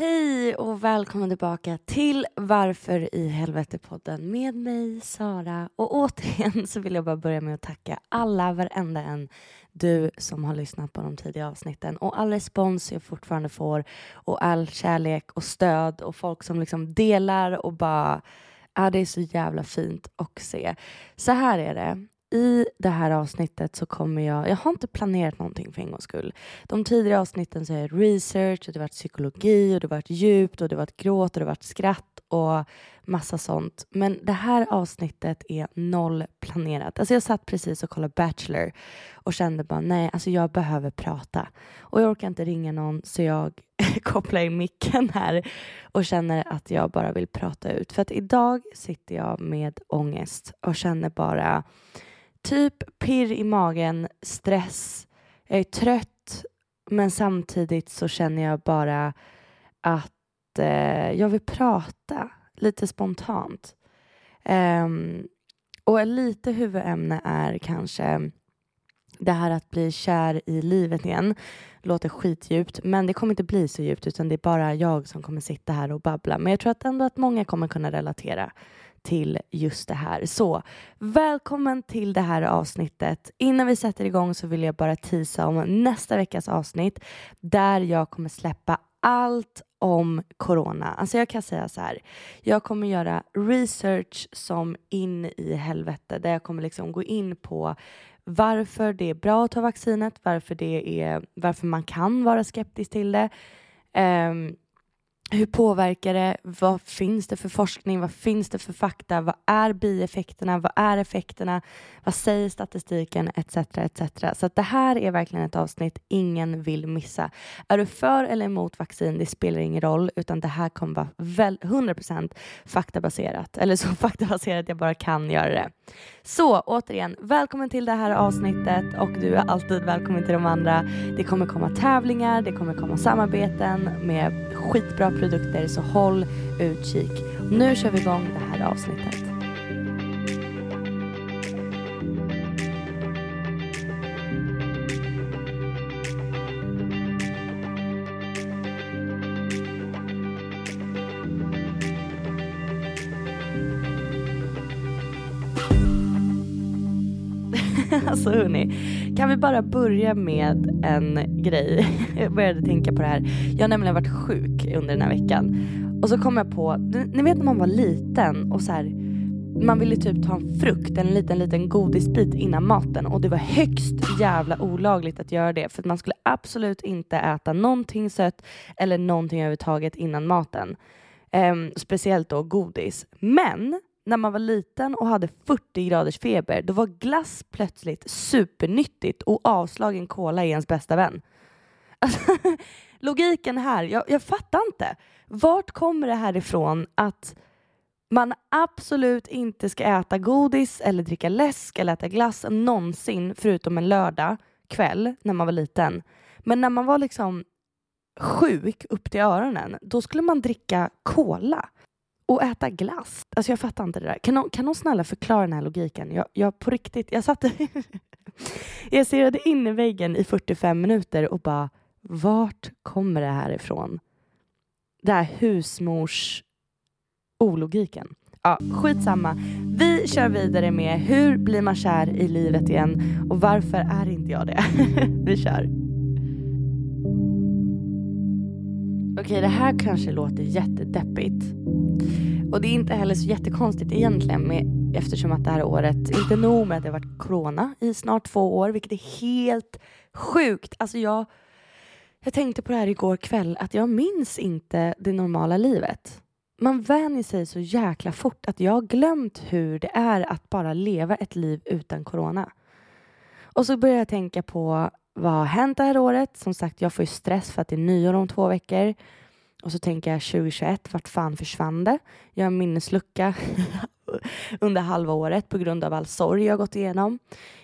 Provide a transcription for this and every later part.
Hej och välkommen tillbaka till Varför i helvete-podden med mig, Sara. Och återigen så vill jag bara börja med att tacka alla, varenda en, du som har lyssnat på de tidiga avsnitten och all respons jag fortfarande får och all kärlek och stöd och folk som liksom delar och bara, ja det är så jävla fint att se. Så här är det, i det här avsnittet så kommer jag, jag har inte planerat någonting för en gångs skull. De tidigare avsnitten så är det research, och det har varit psykologi, och det har varit djupt, och det har varit gråt, och det har varit skratt och massa sånt. Men det här avsnittet är noll planerat. Alltså jag satt precis och kollade Bachelor och kände bara nej, alltså jag behöver prata. Och jag orkar inte ringa någon så jag kopplar in micken här och känner att jag bara vill prata ut. För att idag sitter jag med ångest och känner bara typ pirr i magen, stress, jag är trött men samtidigt så känner jag bara att eh, jag vill prata lite spontant. Um, och lite huvudämne är kanske det här att bli kär i livet igen. Låter skitdjupt, men det kommer inte bli så djupt utan det är bara jag som kommer sitta här och babbla. Men jag tror att ändå att många kommer kunna relatera till just det här. Så välkommen till det här avsnittet. Innan vi sätter igång så vill jag bara tisa om nästa veckas avsnitt där jag kommer släppa allt om corona. Alltså jag kan säga så här. Jag kommer göra research som in i helvete där jag kommer liksom gå in på varför det är bra att ta vaccinet, varför, det är, varför man kan vara skeptisk till det. Um, hur påverkar det? Vad finns det för forskning? Vad finns det för fakta? Vad är bieffekterna? Vad är effekterna? Vad säger statistiken? Etc. etc. Så att det här är verkligen ett avsnitt ingen vill missa. Är du för eller emot vaccin? Det spelar ingen roll, utan det här kommer vara väl, 100% faktabaserat. Eller så faktabaserat jag bara kan göra det. Så återigen, välkommen till det här avsnittet och du är alltid välkommen till de andra. Det kommer komma tävlingar, det kommer komma samarbeten med skitbra produkter så håll utkik. Nu kör vi igång det här avsnittet. alltså hörni, kan vi bara börja med en grej? Jag började tänka på det här. Jag har nämligen varit sjuk under den här veckan. Och så kom jag på, ni vet när man var liten och så här, man ville typ ta en frukt, en liten liten godisbit innan maten och det var högst jävla olagligt att göra det för att man skulle absolut inte äta någonting sött eller någonting överhuvudtaget innan maten. Um, speciellt då godis. Men när man var liten och hade 40 graders feber, då var glass plötsligt supernyttigt och avslagen cola är ens bästa vän. Alltså, logiken här, jag, jag fattar inte. Vart kommer det här ifrån att man absolut inte ska äta godis eller dricka läsk eller äta glass någonsin förutom en lördag kväll när man var liten. Men när man var liksom sjuk upp till öronen, då skulle man dricka cola och äta glass. Alltså jag fattar inte det där. Kan någon, kan någon snälla förklara den här logiken? Jag, jag på riktigt, jag satt Jag stirrade in i väggen i 45 minuter och bara vart kommer det här ifrån? Det här husmors ologiken. Ja, skitsamma. Vi kör vidare med hur blir man kär i livet igen och varför är inte jag det? Vi kör. Okej, det här kanske låter jättedeppigt. Och det är inte heller så jättekonstigt egentligen med, eftersom att det här året, inte nog med att det har varit corona i snart två år, vilket är helt sjukt. Alltså jag, jag tänkte på det här igår kväll, att jag minns inte det normala livet. Man vänjer sig så jäkla fort att jag har glömt hur det är att bara leva ett liv utan corona. Och så börjar jag tänka på vad har hänt det här året? Som sagt, jag får ju stress för att det är nyår om två veckor. Och så tänker jag 2021, vart fan försvann det? Jag har en minneslucka under halva året på grund av all sorg jag har gått igenom.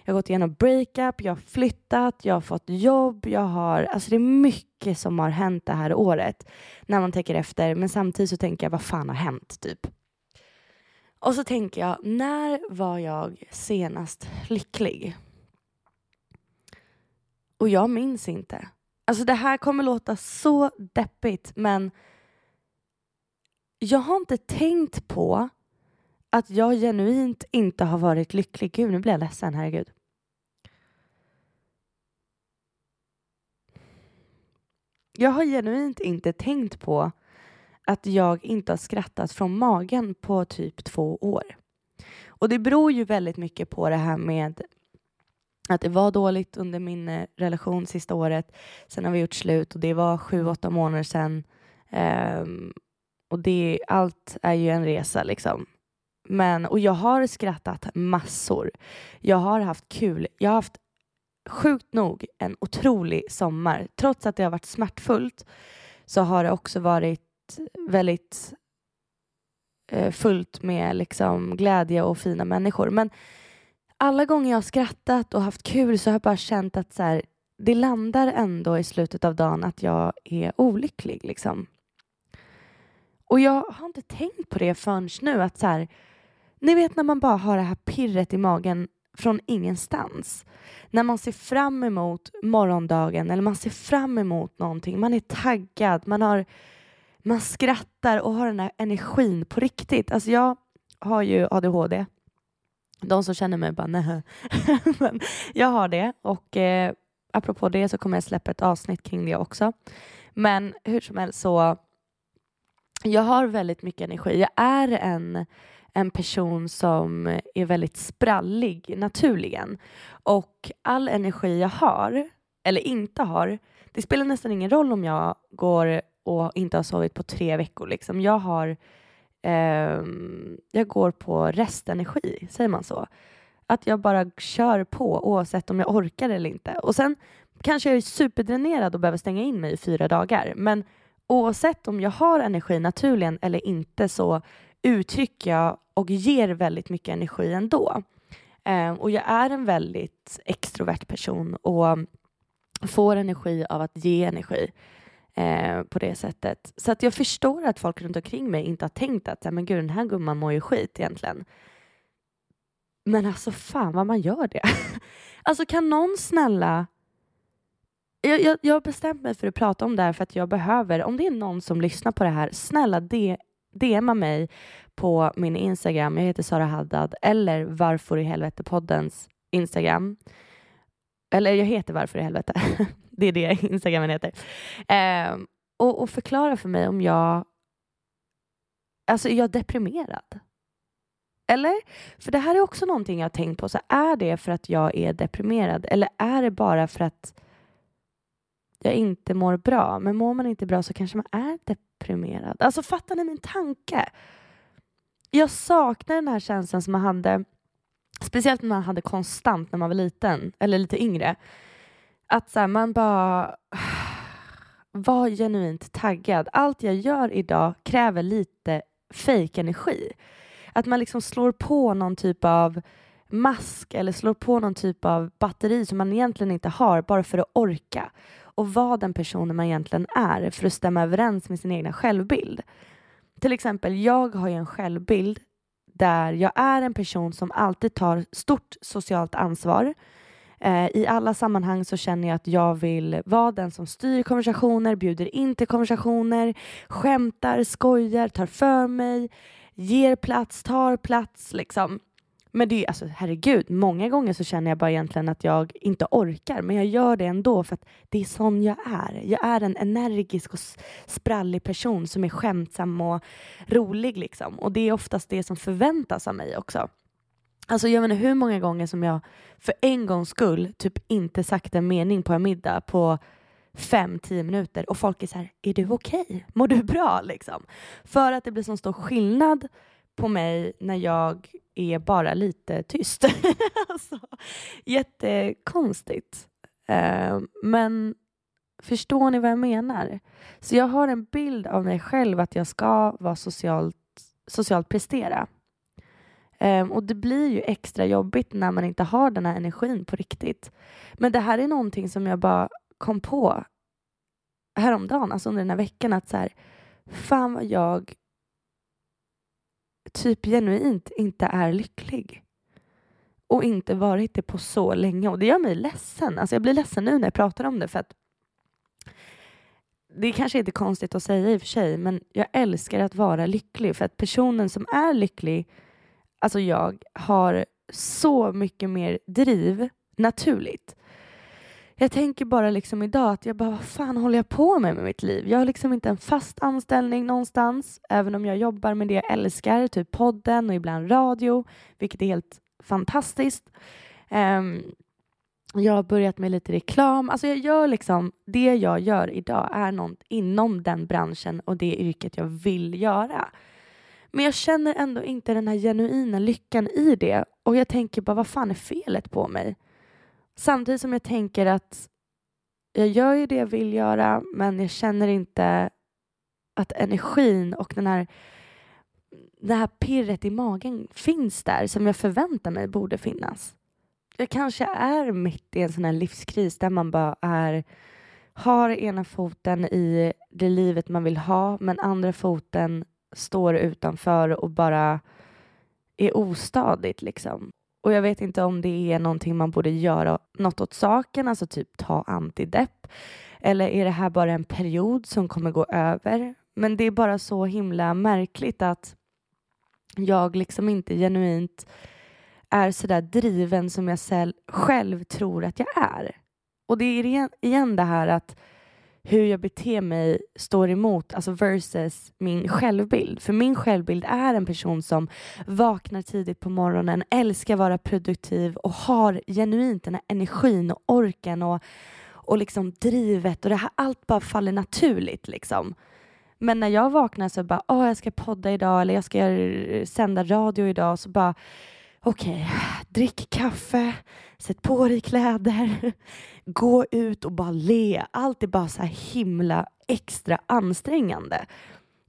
Jag har gått igenom breakup, jag har flyttat, jag har fått jobb, jag har... Alltså det är mycket som har hänt det här året när man tänker efter. Men samtidigt så tänker jag, vad fan har hänt? Typ. Och så tänker jag, när var jag senast lycklig? Och jag minns inte. Alltså det här kommer låta så deppigt men jag har inte tänkt på att jag genuint inte har varit lycklig. Gud, nu blir jag ledsen, herregud. Jag har genuint inte tänkt på att jag inte har skrattat från magen på typ två år. Och det beror ju väldigt mycket på det här med att det var dåligt under min eh, relation sista året. Sen har vi gjort slut och det var sju, åtta månader sedan. Um, ehm, och det, allt är ju en resa liksom. Men, och jag har skrattat massor. Jag har haft kul. Jag har haft sjukt nog en otrolig sommar. Trots att det har varit smärtfullt så har det också varit väldigt eh, fullt med liksom glädje och fina människor. Men alla gånger jag har skrattat och haft kul så har jag bara känt att så här, det landar ändå i slutet av dagen att jag är olycklig. Liksom. Och jag har inte tänkt på det förrän nu. att så här, Ni vet när man bara har det här pirret i magen från ingenstans. När man ser fram emot morgondagen eller man ser fram emot någonting. Man är taggad, man, har, man skrattar och har den här energin på riktigt. Alltså jag har ju ADHD de som känner mig bara nej. Men jag har det och eh, apropå det så kommer jag släppa ett avsnitt kring det också. Men hur som helst så jag har väldigt mycket energi. Jag är en, en person som är väldigt sprallig naturligen och all energi jag har eller inte har, det spelar nästan ingen roll om jag går och inte har sovit på tre veckor. Liksom. Jag har eh, jag går på restenergi, säger man så? Att jag bara kör på oavsett om jag orkar eller inte. Och sen kanske jag är superdränerad och behöver stänga in mig i fyra dagar. Men oavsett om jag har energi naturligen eller inte så uttrycker jag och ger väldigt mycket energi ändå. Eh, och jag är en väldigt extrovert person och får energi av att ge energi eh, på det sättet. Så att jag förstår att folk runt omkring mig inte har tänkt att men gud, den här gumman mår ju skit egentligen. Men alltså fan vad man gör det. alltså kan någon snälla jag, jag, jag har bestämt mig för att prata om det här för att jag behöver, om det är någon som lyssnar på det här, snälla de, DMa mig på min Instagram, jag heter Sara Haddad, eller Varför i helvete poddens Instagram. Eller jag heter Varför i helvete. det är det Instagramen heter. Eh, och, och förklara för mig om jag... Alltså, är jag deprimerad? Eller? För det här är också någonting jag har tänkt på. Så är det för att jag är deprimerad eller är det bara för att jag inte mår bra? Men mår man inte bra så kanske man är deprimerad. Alltså fattar ni min tanke? Jag saknar den här känslan som man hade, speciellt när man hade konstant när man var liten eller lite yngre. Att så här, man bara var genuint taggad. Allt jag gör idag kräver lite fake energi. Att man liksom slår på någon typ av mask eller slår på någon typ av batteri som man egentligen inte har bara för att orka och vara den personen man egentligen är för att stämma överens med sin egna självbild. Till exempel, jag har ju en självbild där jag är en person som alltid tar stort socialt ansvar Eh, I alla sammanhang så känner jag att jag vill vara den som styr konversationer, bjuder in till konversationer, skämtar, skojar, tar för mig, ger plats, tar plats liksom. Men det är alltså herregud, många gånger så känner jag bara egentligen att jag inte orkar, men jag gör det ändå för att det är sån jag är. Jag är en energisk och sprallig person som är skämtsam och rolig liksom. Och det är oftast det som förväntas av mig också. Alltså jag vet inte hur många gånger som jag för en gångs skull typ inte sagt en mening på en middag på fem, tio minuter och folk är så här, är du okej? Okay? Mår du bra? Liksom. För att det blir så stor skillnad på mig när jag är bara lite tyst. alltså, jättekonstigt. Uh, men förstår ni vad jag menar? Så jag har en bild av mig själv att jag ska vara socialt, socialt prestera. Um, och det blir ju extra jobbigt när man inte har den här energin på riktigt. Men det här är någonting som jag bara kom på häromdagen, alltså under den här veckan, att så här, fan vad jag typ genuint inte är lycklig. Och inte varit det på så länge. Och det gör mig ledsen. Alltså jag blir ledsen nu när jag pratar om det för att det är kanske inte konstigt att säga i och för sig, men jag älskar att vara lycklig för att personen som är lycklig, alltså jag, har så mycket mer driv naturligt. Jag tänker bara liksom idag att jag bara, vad fan håller jag på med med mitt liv? Jag har liksom inte en fast anställning någonstans, även om jag jobbar med det jag älskar, typ podden och ibland radio, vilket är helt fantastiskt. Um, jag har börjat med lite reklam. Alltså jag gör liksom, det jag gör idag är något inom den branschen och det yrket jag vill göra. Men jag känner ändå inte den här genuina lyckan i det och jag tänker bara, vad fan är felet på mig? Samtidigt som jag tänker att jag gör ju det jag vill göra men jag känner inte att energin och den här, det här pirret i magen finns där som jag förväntar mig borde finnas. Jag kanske är mitt i en sån här livskris där man bara är har ena foten i det livet man vill ha men andra foten står utanför och bara är ostadigt liksom. Och jag vet inte om det är någonting man borde göra något åt saken, alltså typ ta antidepp. Eller är det här bara en period som kommer gå över? Men det är bara så himla märkligt att jag liksom inte genuint är sådär driven som jag själv tror att jag är. Och det är igen det här att hur jag beter mig står emot, alltså versus min självbild. För min självbild är en person som vaknar tidigt på morgonen, älskar vara produktiv och har genuint den här energin och orken och, och liksom drivet och det här allt bara faller naturligt liksom. Men när jag vaknar så bara, åh jag ska podda idag eller jag ska sända radio idag så bara okej, okay, drick kaffe, sätt på dig kläder, gå ut och bara le. Allt är bara så här himla extra ansträngande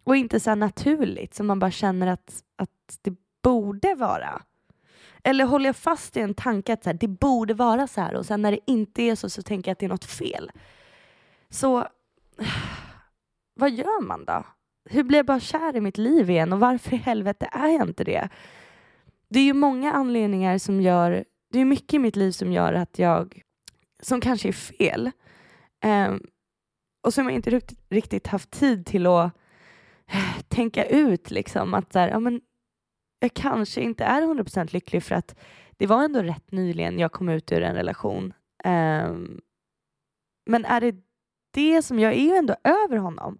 och inte så naturligt som man bara känner att, att det borde vara. Eller håller jag fast i en tanke att så här, det borde vara så här och sen när det inte är så så tänker jag att det är något fel. Så vad gör man då? Hur blir jag bara kär i mitt liv igen och varför i helvete är jag inte det? Det är ju många anledningar som gör, det är mycket i mitt liv som gör att jag, som kanske är fel, um, och som jag inte riktigt, riktigt haft tid till att uh, tänka ut liksom att så här, ja, men jag kanske inte är 100% lycklig för att det var ändå rätt nyligen jag kom ut ur en relation. Um, men är det det som, jag är ju ändå över honom.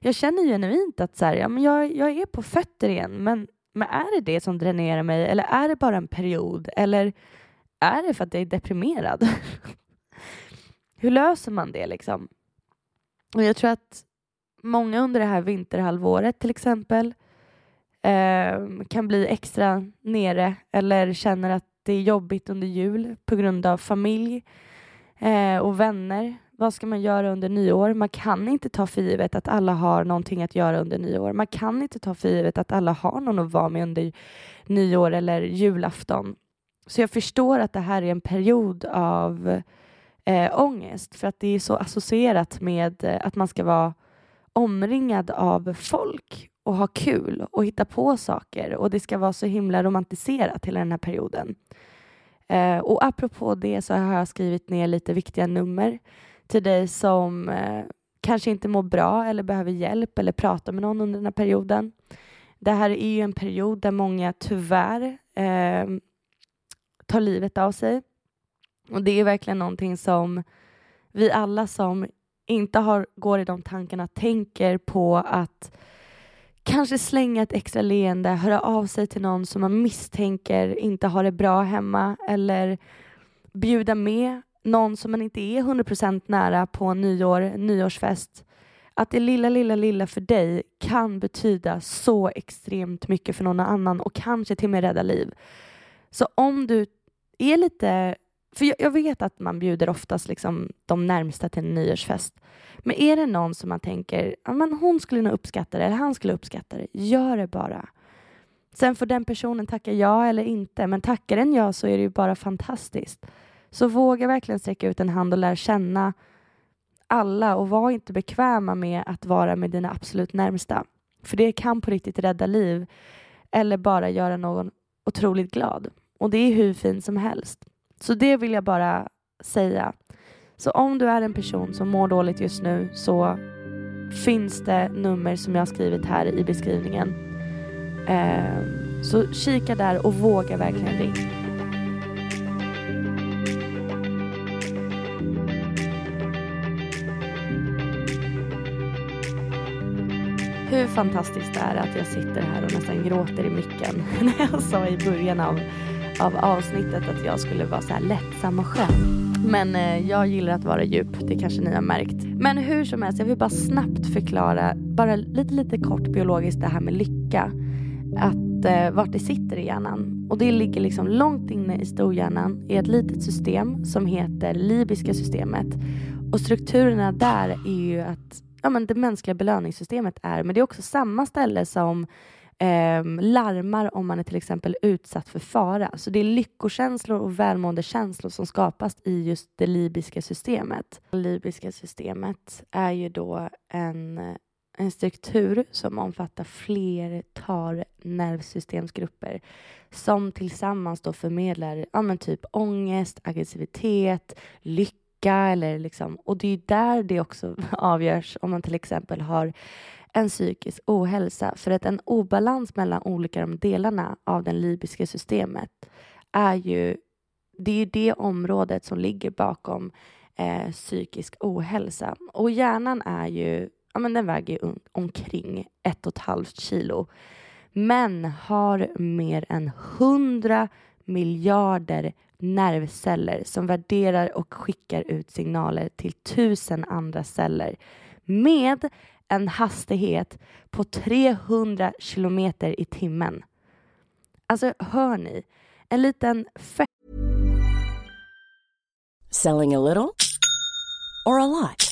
Jag känner genuint att så här, ja, men jag, jag är på fötter igen men men är det det som dränerar mig eller är det bara en period eller är det för att jag är deprimerad? Hur löser man det liksom? Och jag tror att många under det här vinterhalvåret till exempel eh, kan bli extra nere eller känner att det är jobbigt under jul på grund av familj eh, och vänner vad ska man göra under nyår? Man kan inte ta för givet att alla har någonting att göra under nyår. Man kan inte ta för givet att alla har någon att vara med under nyår eller julafton. Så jag förstår att det här är en period av eh, ångest för att det är så associerat med eh, att man ska vara omringad av folk och ha kul och hitta på saker och det ska vara så himla romantiserat hela den här perioden. Eh, och apropå det så har jag skrivit ner lite viktiga nummer till dig som eh, kanske inte mår bra eller behöver hjälp eller prata med någon under den här perioden. Det här är ju en period där många tyvärr eh, tar livet av sig. Och det är verkligen någonting som vi alla som inte har, går i de tankarna tänker på att kanske slänga ett extra leende, höra av sig till någon som man misstänker inte har det bra hemma eller bjuda med någon som man inte är 100% nära på nyår, nyårsfest. Att det lilla, lilla, lilla för dig kan betyda så extremt mycket för någon annan och kanske till och med rädda liv. Så om du är lite för jag, jag, vet att man bjuder oftast liksom de närmsta till en nyårsfest. Men är det någon som man tänker, ja, men hon skulle nog uppskatta det, eller han skulle uppskatta det, gör det bara. Sen får den personen tacka ja eller inte, men tackar den ja så är det ju bara fantastiskt. Så våga verkligen sträcka ut en hand och lära känna alla och var inte bekväma med att vara med dina absolut närmsta. För det kan på riktigt rädda liv eller bara göra någon otroligt glad. Och det är hur fint som helst. Så det vill jag bara säga. Så om du är en person som mår dåligt just nu så finns det nummer som jag har skrivit här i beskrivningen. Eh, så kika där och våga verkligen ringa. Hur fantastiskt det är att jag sitter här och nästan gråter i micken när jag sa i början av av avsnittet att jag skulle vara så här lättsam och skön. Men eh, jag gillar att vara djup, det kanske ni har märkt. Men hur som helst, jag vill bara snabbt förklara, bara lite, lite kort biologiskt det här med lycka. Att eh, vart det sitter i hjärnan. Och det ligger liksom långt inne i storhjärnan i ett litet system som heter libiska systemet. Och strukturerna där är ju att ja, men det mänskliga belöningssystemet är, men det är också samma ställe som eh, larmar om man är till exempel utsatt för fara. Så det är lyckokänslor och välmåendekänslor som skapas i just det libyska systemet. Det libyska systemet är ju då en, en struktur som omfattar flertal nervsystemsgrupper som tillsammans då förmedlar ja, men typ ångest, aggressivitet, lycka eller liksom, och det är där det också avgörs om man till exempel har en psykisk ohälsa. För att en obalans mellan olika de delarna av det libyska systemet är ju det är det området som ligger bakom eh, psykisk ohälsa. Och hjärnan är ju, ja men den väger un, omkring ett och ett halvt kilo. Men har mer än hundra miljarder nervceller som värderar och skickar ut signaler till tusen andra celler med en hastighet på 300 kilometer i timmen. Alltså, hör ni? En liten Selling a little or a lot?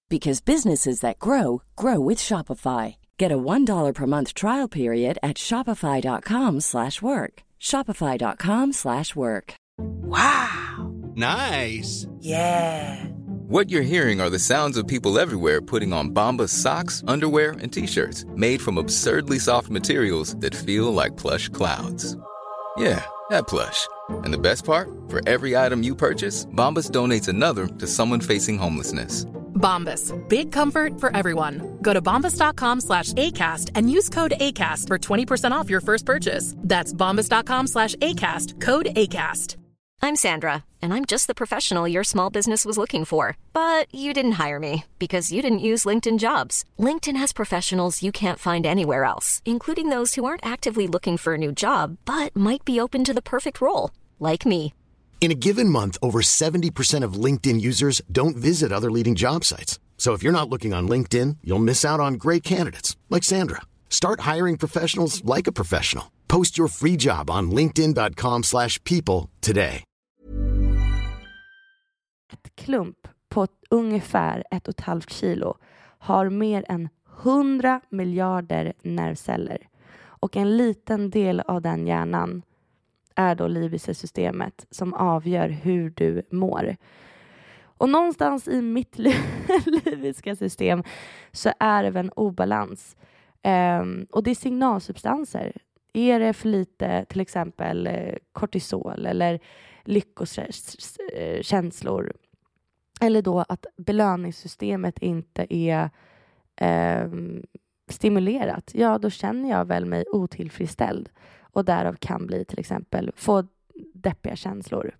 because businesses that grow grow with Shopify. Get a $1 per month trial period at Shopify.com slash work. Shopify.com slash work. Wow. Nice. Yeah. What you're hearing are the sounds of people everywhere putting on Bombas socks, underwear, and t-shirts made from absurdly soft materials that feel like plush clouds. Yeah, that plush. And the best part, for every item you purchase, Bombas donates another to someone facing homelessness. Bombas, big comfort for everyone. Go to bombas.com slash ACAST and use code ACAST for 20% off your first purchase. That's bombas.com slash ACAST, code ACAST. I'm Sandra, and I'm just the professional your small business was looking for. But you didn't hire me because you didn't use LinkedIn jobs. LinkedIn has professionals you can't find anywhere else, including those who aren't actively looking for a new job but might be open to the perfect role, like me. In a given month, over 70% of LinkedIn users don't visit other leading job sites. So if you're not looking on LinkedIn, you'll miss out on great candidates like Sandra. Start hiring professionals like a professional. Post your free job on linkedin.com/people today. Ett klump på ungefär ett och ett halvt kilo har mer än 100 miljarder nervceller och en liten del av den hjärnan är då liviska systemet som avgör hur du mår. Och någonstans i mitt liviska system så är det en obalans. Um, och det är signalsubstanser. Är det för lite till exempel eh, kortisol eller lyckokänslor eller då att belöningssystemet inte är um, stimulerat, ja då känner jag väl mig otillfredsställd och därav kan bli till exempel få deppiga känslor.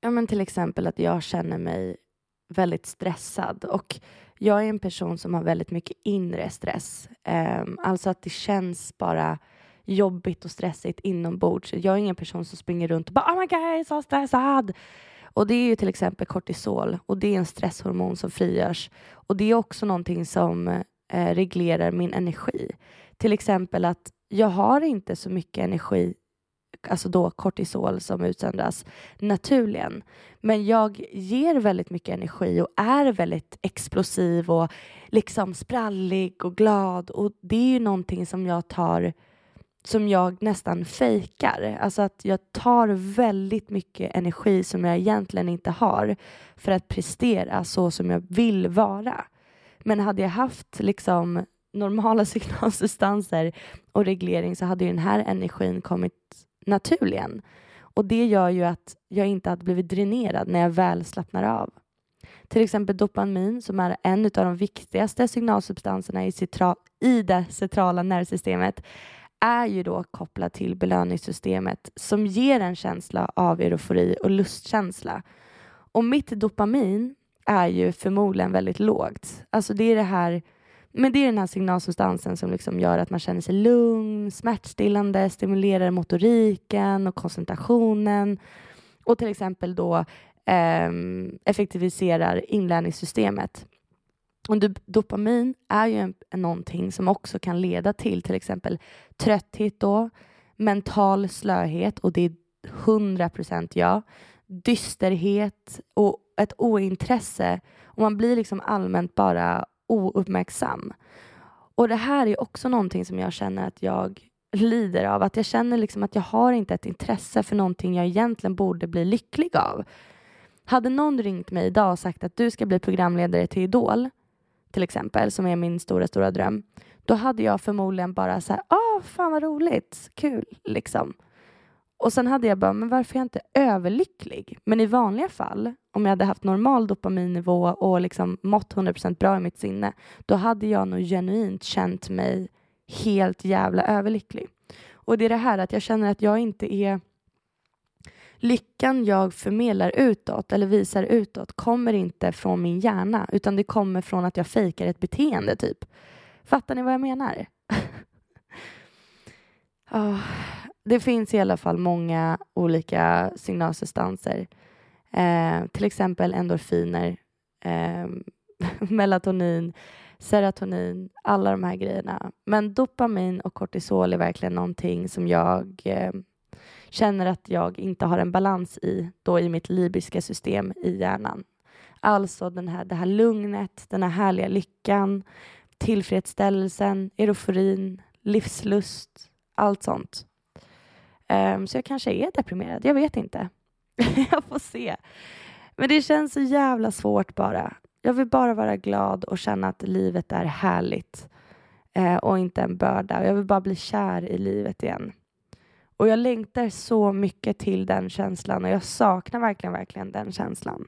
Ja men till exempel att jag känner mig väldigt stressad och jag är en person som har väldigt mycket inre stress. Ehm, alltså att det känns bara jobbigt och stressigt inombords. Jag är ingen person som springer runt och bara oh my god, jag är så stressad. Och det är ju till exempel kortisol och det är en stresshormon som frigörs. Och det är också någonting som eh, reglerar min energi. Till exempel att jag har inte så mycket energi, alltså då kortisol som utsöndras naturligen. Men jag ger väldigt mycket energi och är väldigt explosiv och liksom sprallig och glad och det är ju någonting som jag tar som jag nästan fejkar. Alltså att jag tar väldigt mycket energi som jag egentligen inte har för att prestera så som jag vill vara. Men hade jag haft liksom normala signalsubstanser och reglering så hade ju den här energin kommit naturligen. Och det gör ju att jag inte hade blivit dränerad när jag väl slappnar av. Till exempel dopamin som är en av de viktigaste signalsubstanserna i, i det centrala nervsystemet är ju då kopplad till belöningssystemet som ger en känsla av eufori och lustkänsla. Och mitt dopamin är ju förmodligen väldigt lågt. Alltså det är det här men det är den här signalsubstansen som liksom gör att man känner sig lugn, smärtstillande, stimulerar motoriken och koncentrationen och till exempel då eh, effektiviserar inlärningssystemet. Och dopamin är ju en, en, någonting som också kan leda till till exempel trötthet då, mental slöhet och det är 100 procent ja, dysterhet och ett ointresse och man blir liksom allmänt bara ouppmärksam. Och det här är också någonting som jag känner att jag lider av. Att jag känner liksom att jag har inte ett intresse för någonting jag egentligen borde bli lycklig av. Hade någon ringt mig idag och sagt att du ska bli programledare till Idol till exempel, som är min stora, stora dröm, då hade jag förmodligen bara så här, ah, fan vad roligt, kul, liksom. Och sen hade jag bara, men varför är jag inte överlycklig? Men i vanliga fall, om jag hade haft normal dopaminnivå och liksom mått 100% bra i mitt sinne, då hade jag nog genuint känt mig helt jävla överlycklig. Och det är det här att jag känner att jag inte är lyckan jag förmedlar utåt eller visar utåt kommer inte från min hjärna utan det kommer från att jag fejkar ett beteende typ. Fattar ni vad jag menar? oh, det finns i alla fall många olika signalsubstanser. Eh, till exempel endorfiner, eh, melatonin, serotonin, alla de här grejerna. Men dopamin och kortisol är verkligen någonting som jag eh, känner att jag inte har en balans i, då i mitt libiska system i hjärnan. Alltså den här, det här lugnet, den här härliga lyckan, tillfredsställelsen, euforin, livslust, allt sånt. Um, så jag kanske är deprimerad, jag vet inte. jag får se. Men det känns så jävla svårt bara. Jag vill bara vara glad och känna att livet är härligt uh, och inte en börda. Jag vill bara bli kär i livet igen. Och jag längtar så mycket till den känslan och jag saknar verkligen, verkligen den känslan.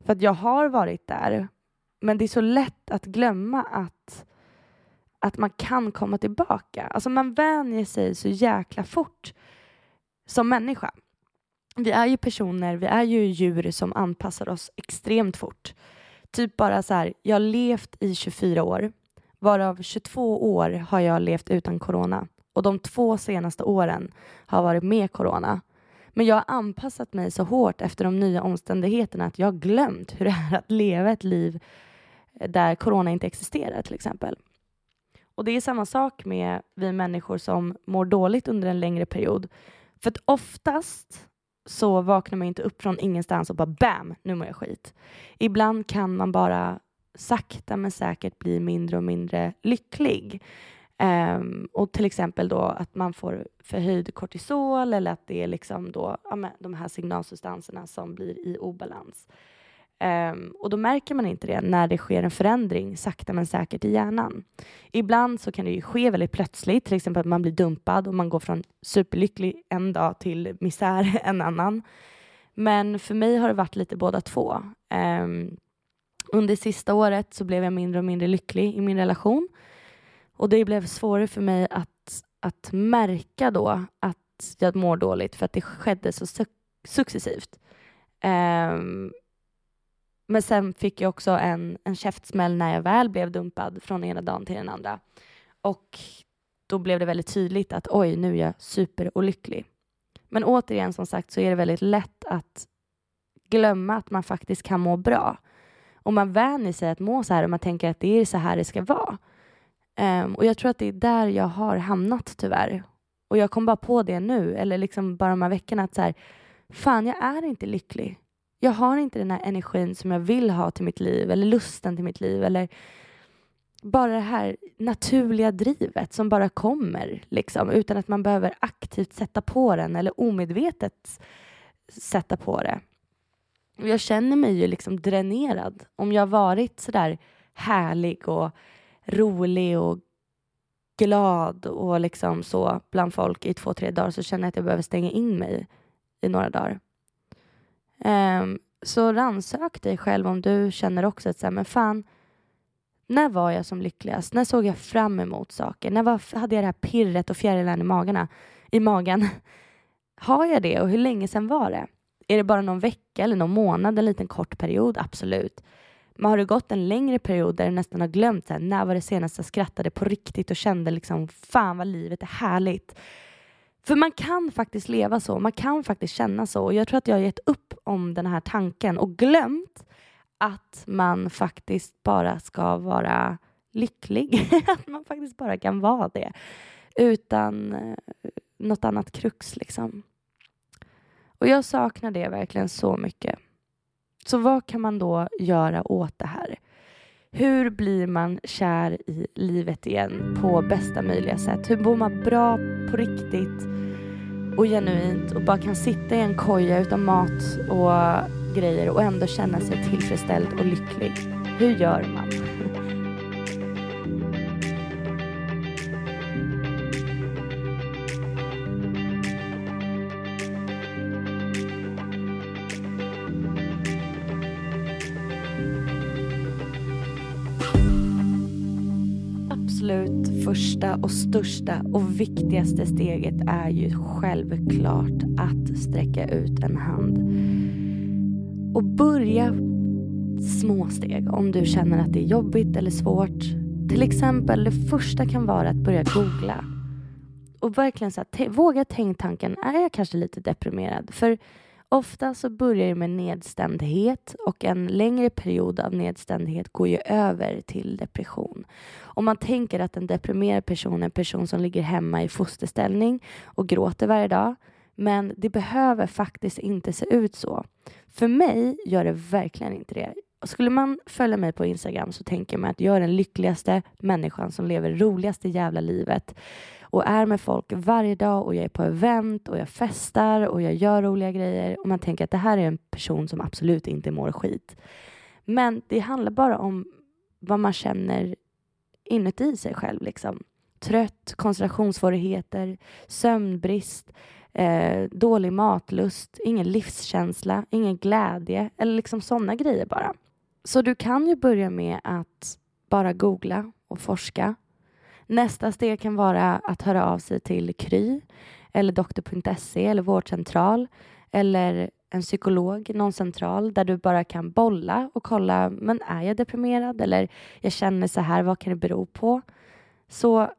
För att jag har varit där, men det är så lätt att glömma att, att man kan komma tillbaka. Alltså man vänjer sig så jäkla fort som människa. Vi är ju personer, vi är ju djur som anpassar oss extremt fort. Typ bara så här, jag har levt i 24 år, varav 22 år har jag levt utan corona och de två senaste åren har varit med corona. Men jag har anpassat mig så hårt efter de nya omständigheterna att jag har glömt hur det är att leva ett liv där corona inte existerar till exempel. Och det är samma sak med vi människor som mår dåligt under en längre period. För att oftast så vaknar man inte upp från ingenstans och bara bam, nu mår jag skit. Ibland kan man bara sakta men säkert bli mindre och mindre lycklig. Um, och till exempel då att man får förhöjd kortisol eller att det är liksom då, ja, de här signalsubstanserna som blir i obalans. Um, och då märker man inte det när det sker en förändring sakta men säkert i hjärnan. Ibland så kan det ju ske väldigt plötsligt, till exempel att man blir dumpad och man går från superlycklig en dag till misär en annan. Men för mig har det varit lite båda två. Um, under sista året så blev jag mindre och mindre lycklig i min relation. Och det blev svårare för mig att, att märka då att jag mår dåligt för att det skedde så su successivt. Um, men sen fick jag också en, en käftsmäll när jag väl blev dumpad från ena dagen till den andra. Och då blev det väldigt tydligt att oj, nu är jag superolycklig. Men återigen, som sagt, så är det väldigt lätt att glömma att man faktiskt kan må bra. Och man vänjer sig att må så här och man tänker att det är så här det ska vara. Um, och jag tror att det är där jag har hamnat tyvärr. Och jag kom bara på det nu, eller liksom bara de här veckorna, att så här, fan, jag är inte lycklig. Jag har inte den här energin som jag vill ha till mitt liv, eller lusten till mitt liv, eller bara det här naturliga drivet som bara kommer, liksom, utan att man behöver aktivt sätta på den eller omedvetet sätta på det. Jag känner mig ju liksom dränerad. Om jag varit sådär härlig och rolig och glad och liksom så bland folk i två, tre dagar så känner jag att jag behöver stänga in mig i några dagar. Um, så rannsök dig själv om du känner också att så här, men fan, när var jag som lyckligast? När såg jag fram emot saker? När var, hade jag det här pirret och fjärilarna i, magarna, i magen? Har jag det och hur länge sedan var det? Är det bara någon vecka eller någon månad, en liten kort period? Absolut. Men har det gått en längre period där du nästan har glömt här, när var det senast jag skrattade på riktigt och kände liksom fan vad livet är härligt. För man kan faktiskt leva så, man kan faktiskt känna så. Och jag tror att jag har gett upp om den här tanken och glömt att man faktiskt bara ska vara lycklig. att man faktiskt bara kan vara det utan eh, något annat krux liksom. Och jag saknar det verkligen så mycket. Så vad kan man då göra åt det här? Hur blir man kär i livet igen på bästa möjliga sätt? Hur mår man bra på riktigt och genuint och bara kan sitta i en koja utan mat och grejer och ändå känna sig tillfredsställd och lycklig? Hur gör man? Absolut första och största och viktigaste steget är ju självklart att sträcka ut en hand. Och börja små steg om du känner att det är jobbigt eller svårt. Till exempel, det första kan vara att börja googla. Och verkligen så här, våga tänk tanken, är jag kanske lite deprimerad? För Ofta så börjar det med nedstämdhet och en längre period av nedstämdhet går ju över till depression. Om man tänker att en deprimerad person är en person som ligger hemma i fosterställning och gråter varje dag. Men det behöver faktiskt inte se ut så. För mig gör det verkligen inte det. Skulle man följa mig på Instagram så tänker man att jag är den lyckligaste människan som lever det roligaste jävla livet och är med folk varje dag och jag är på event och jag festar och jag gör roliga grejer och man tänker att det här är en person som absolut inte mår skit. Men det handlar bara om vad man känner inuti sig själv. Liksom. Trött, koncentrationssvårigheter, sömnbrist, eh, dålig matlust, ingen livskänsla, ingen glädje eller liksom sådana grejer bara. Så du kan ju börja med att bara googla och forska Nästa steg kan vara att höra av sig till Kry eller doktor.se eller vårdcentral eller en psykolog, någon central där du bara kan bolla och kolla, men är jag deprimerad eller jag känner så här, vad kan det bero på? Så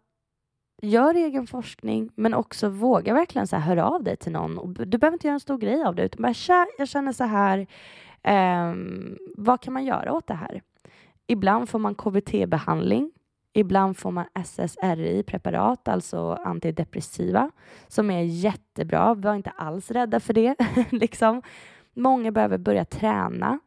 gör egen forskning, men också våga verkligen så här, höra av dig till någon. Du behöver inte göra en stor grej av det, utan bara tja, jag känner så här, um, vad kan man göra åt det här? Ibland får man KBT-behandling Ibland får man SSRI-preparat, alltså antidepressiva, som är jättebra. Var inte alls rädda för det. liksom. Många behöver börja träna.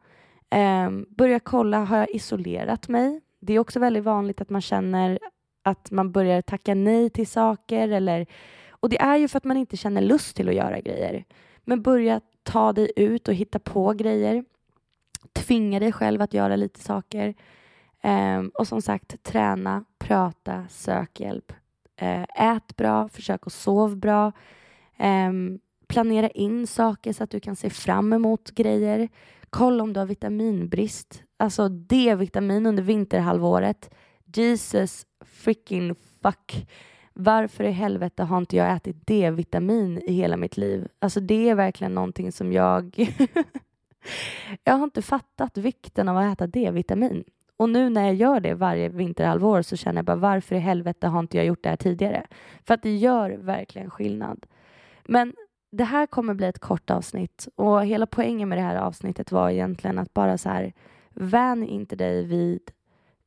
Eh, börja kolla, har jag isolerat mig? Det är också väldigt vanligt att man känner Att man börjar tacka nej till saker eller och det är ju för att man inte känner lust till att göra grejer. Men börja ta dig ut och hitta på grejer. Tvinga dig själv att göra lite saker. Um, och som sagt, träna, prata, sök hjälp. Uh, ät bra, försök att sova bra. Um, planera in saker så att du kan se fram emot grejer. Kolla om du har vitaminbrist. Alltså D-vitamin under vinterhalvåret. Jesus freaking fuck. Varför i helvete har inte jag ätit D-vitamin i hela mitt liv? Alltså det är verkligen någonting som jag... jag har inte fattat vikten av att äta D-vitamin. Och nu när jag gör det varje vinterhalvår så känner jag bara varför i helvete har inte jag gjort det här tidigare? För att det gör verkligen skillnad. Men det här kommer bli ett kort avsnitt och hela poängen med det här avsnittet var egentligen att bara så här vän inte dig vid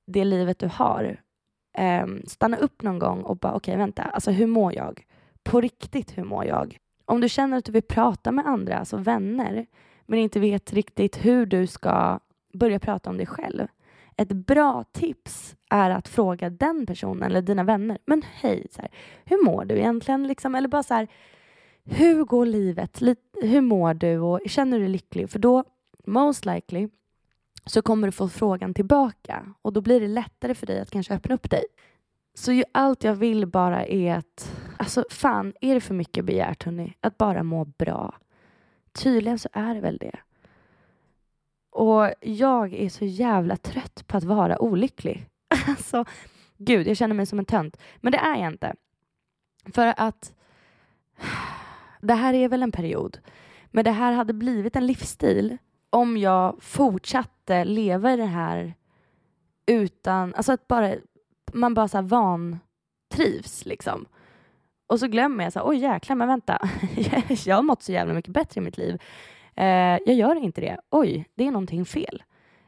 det livet du har. Um, stanna upp någon gång och bara okej okay, vänta, alltså hur mår jag? På riktigt, hur mår jag? Om du känner att du vill prata med andra, alltså vänner, men inte vet riktigt hur du ska börja prata om dig själv. Ett bra tips är att fråga den personen eller dina vänner, men hej, så här, hur mår du egentligen? Liksom, eller bara så här, hur går livet? Hur mår du och känner du dig lycklig? För då, most likely, så kommer du få frågan tillbaka och då blir det lättare för dig att kanske öppna upp dig. Så ju, allt jag vill bara är att, alltså fan, är det för mycket begärt hörni? Att bara må bra? Tydligen så är det väl det. Och jag är så jävla trött på att vara olycklig. Alltså, gud, jag känner mig som en tönt. Men det är jag inte. För att det här är väl en period. Men det här hade blivit en livsstil om jag fortsatte leva i det här utan, alltså att bara, man bara så här vantrivs liksom. Och så glömmer jag så här, oj jäklar, men vänta, jag har mått så jävla mycket bättre i mitt liv. Eh, jag gör inte det. Oj, det är någonting fel.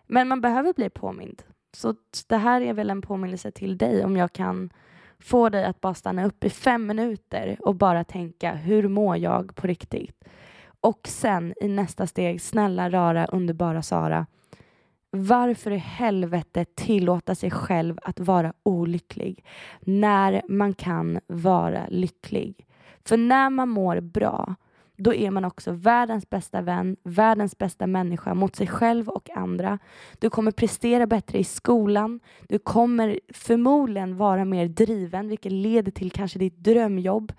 Men man behöver bli påmind. Så det här är väl en påminnelse till dig om jag kan få dig att bara stanna upp i fem minuter och bara tänka hur mår jag på riktigt? Och sen i nästa steg, snälla rara underbara Sara, varför i helvete tillåta sig själv att vara olycklig när man kan vara lycklig? För när man mår bra då är man också världens bästa vän, världens bästa människa mot sig själv och andra. Du kommer prestera bättre i skolan. Du kommer förmodligen vara mer driven, vilket leder till kanske ditt drömjobb.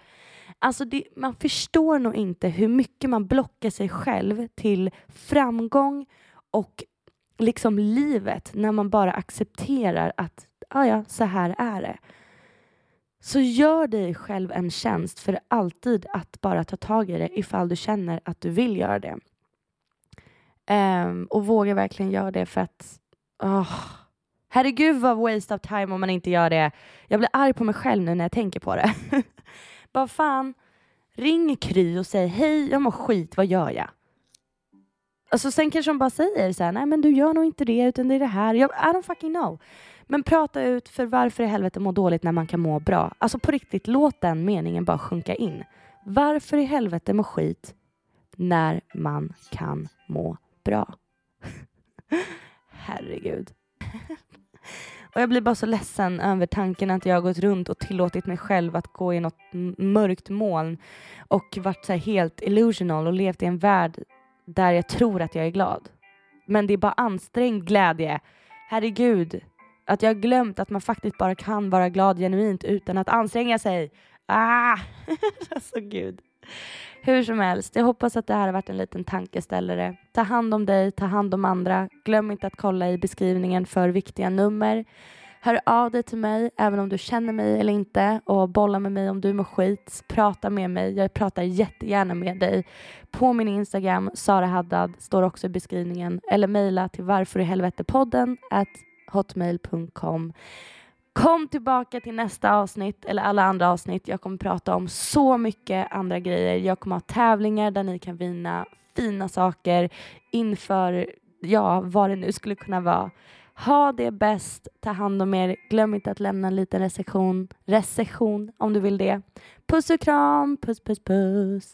Alltså det, man förstår nog inte hur mycket man blockar sig själv till framgång och liksom livet när man bara accepterar att ah ja, så här är det. Så gör dig själv en tjänst för alltid att bara ta tag i det ifall du känner att du vill göra det. Um, och våga verkligen göra det för att oh, herregud vad waste of time om man inte gör det. Jag blir arg på mig själv nu när jag tänker på det. bara fan, ring Kry och säg hej, jag mår skit, vad gör jag? Alltså sen kanske de bara säger så här, nej men du gör nog inte det utan det är det här. Jag, I don't fucking know. Men prata ut för varför i helvete må dåligt när man kan må bra. Alltså på riktigt, låt den meningen bara sjunka in. Varför i helvete må skit när man kan må bra? Herregud. Och jag blir bara så ledsen över tanken att jag har gått runt och tillåtit mig själv att gå i något mörkt moln och varit så helt illusional och levt i en värld där jag tror att jag är glad. Men det är bara ansträngd glädje. Herregud, att jag har glömt att man faktiskt bara kan vara glad genuint utan att anstränga sig. Ah! alltså gud. Hur som helst, jag hoppas att det här har varit en liten tankeställare. Ta hand om dig, ta hand om andra. Glöm inte att kolla i beskrivningen för viktiga nummer. Hör av dig till mig, även om du känner mig eller inte och bolla med mig om du mår skit. Prata med mig. Jag pratar jättegärna med dig. På min Instagram, Sara Haddad, står också i beskrivningen. Eller mejla till varför i helvete podden hotmail.com. Kom tillbaka till nästa avsnitt eller alla andra avsnitt. Jag kommer prata om så mycket andra grejer. Jag kommer ha tävlingar där ni kan vinna fina saker inför, ja, vad det nu skulle kunna vara. Ha det bäst, ta hand om er. Glöm inte att lämna en liten recension, recension om du vill det. Puss och kram, puss puss puss.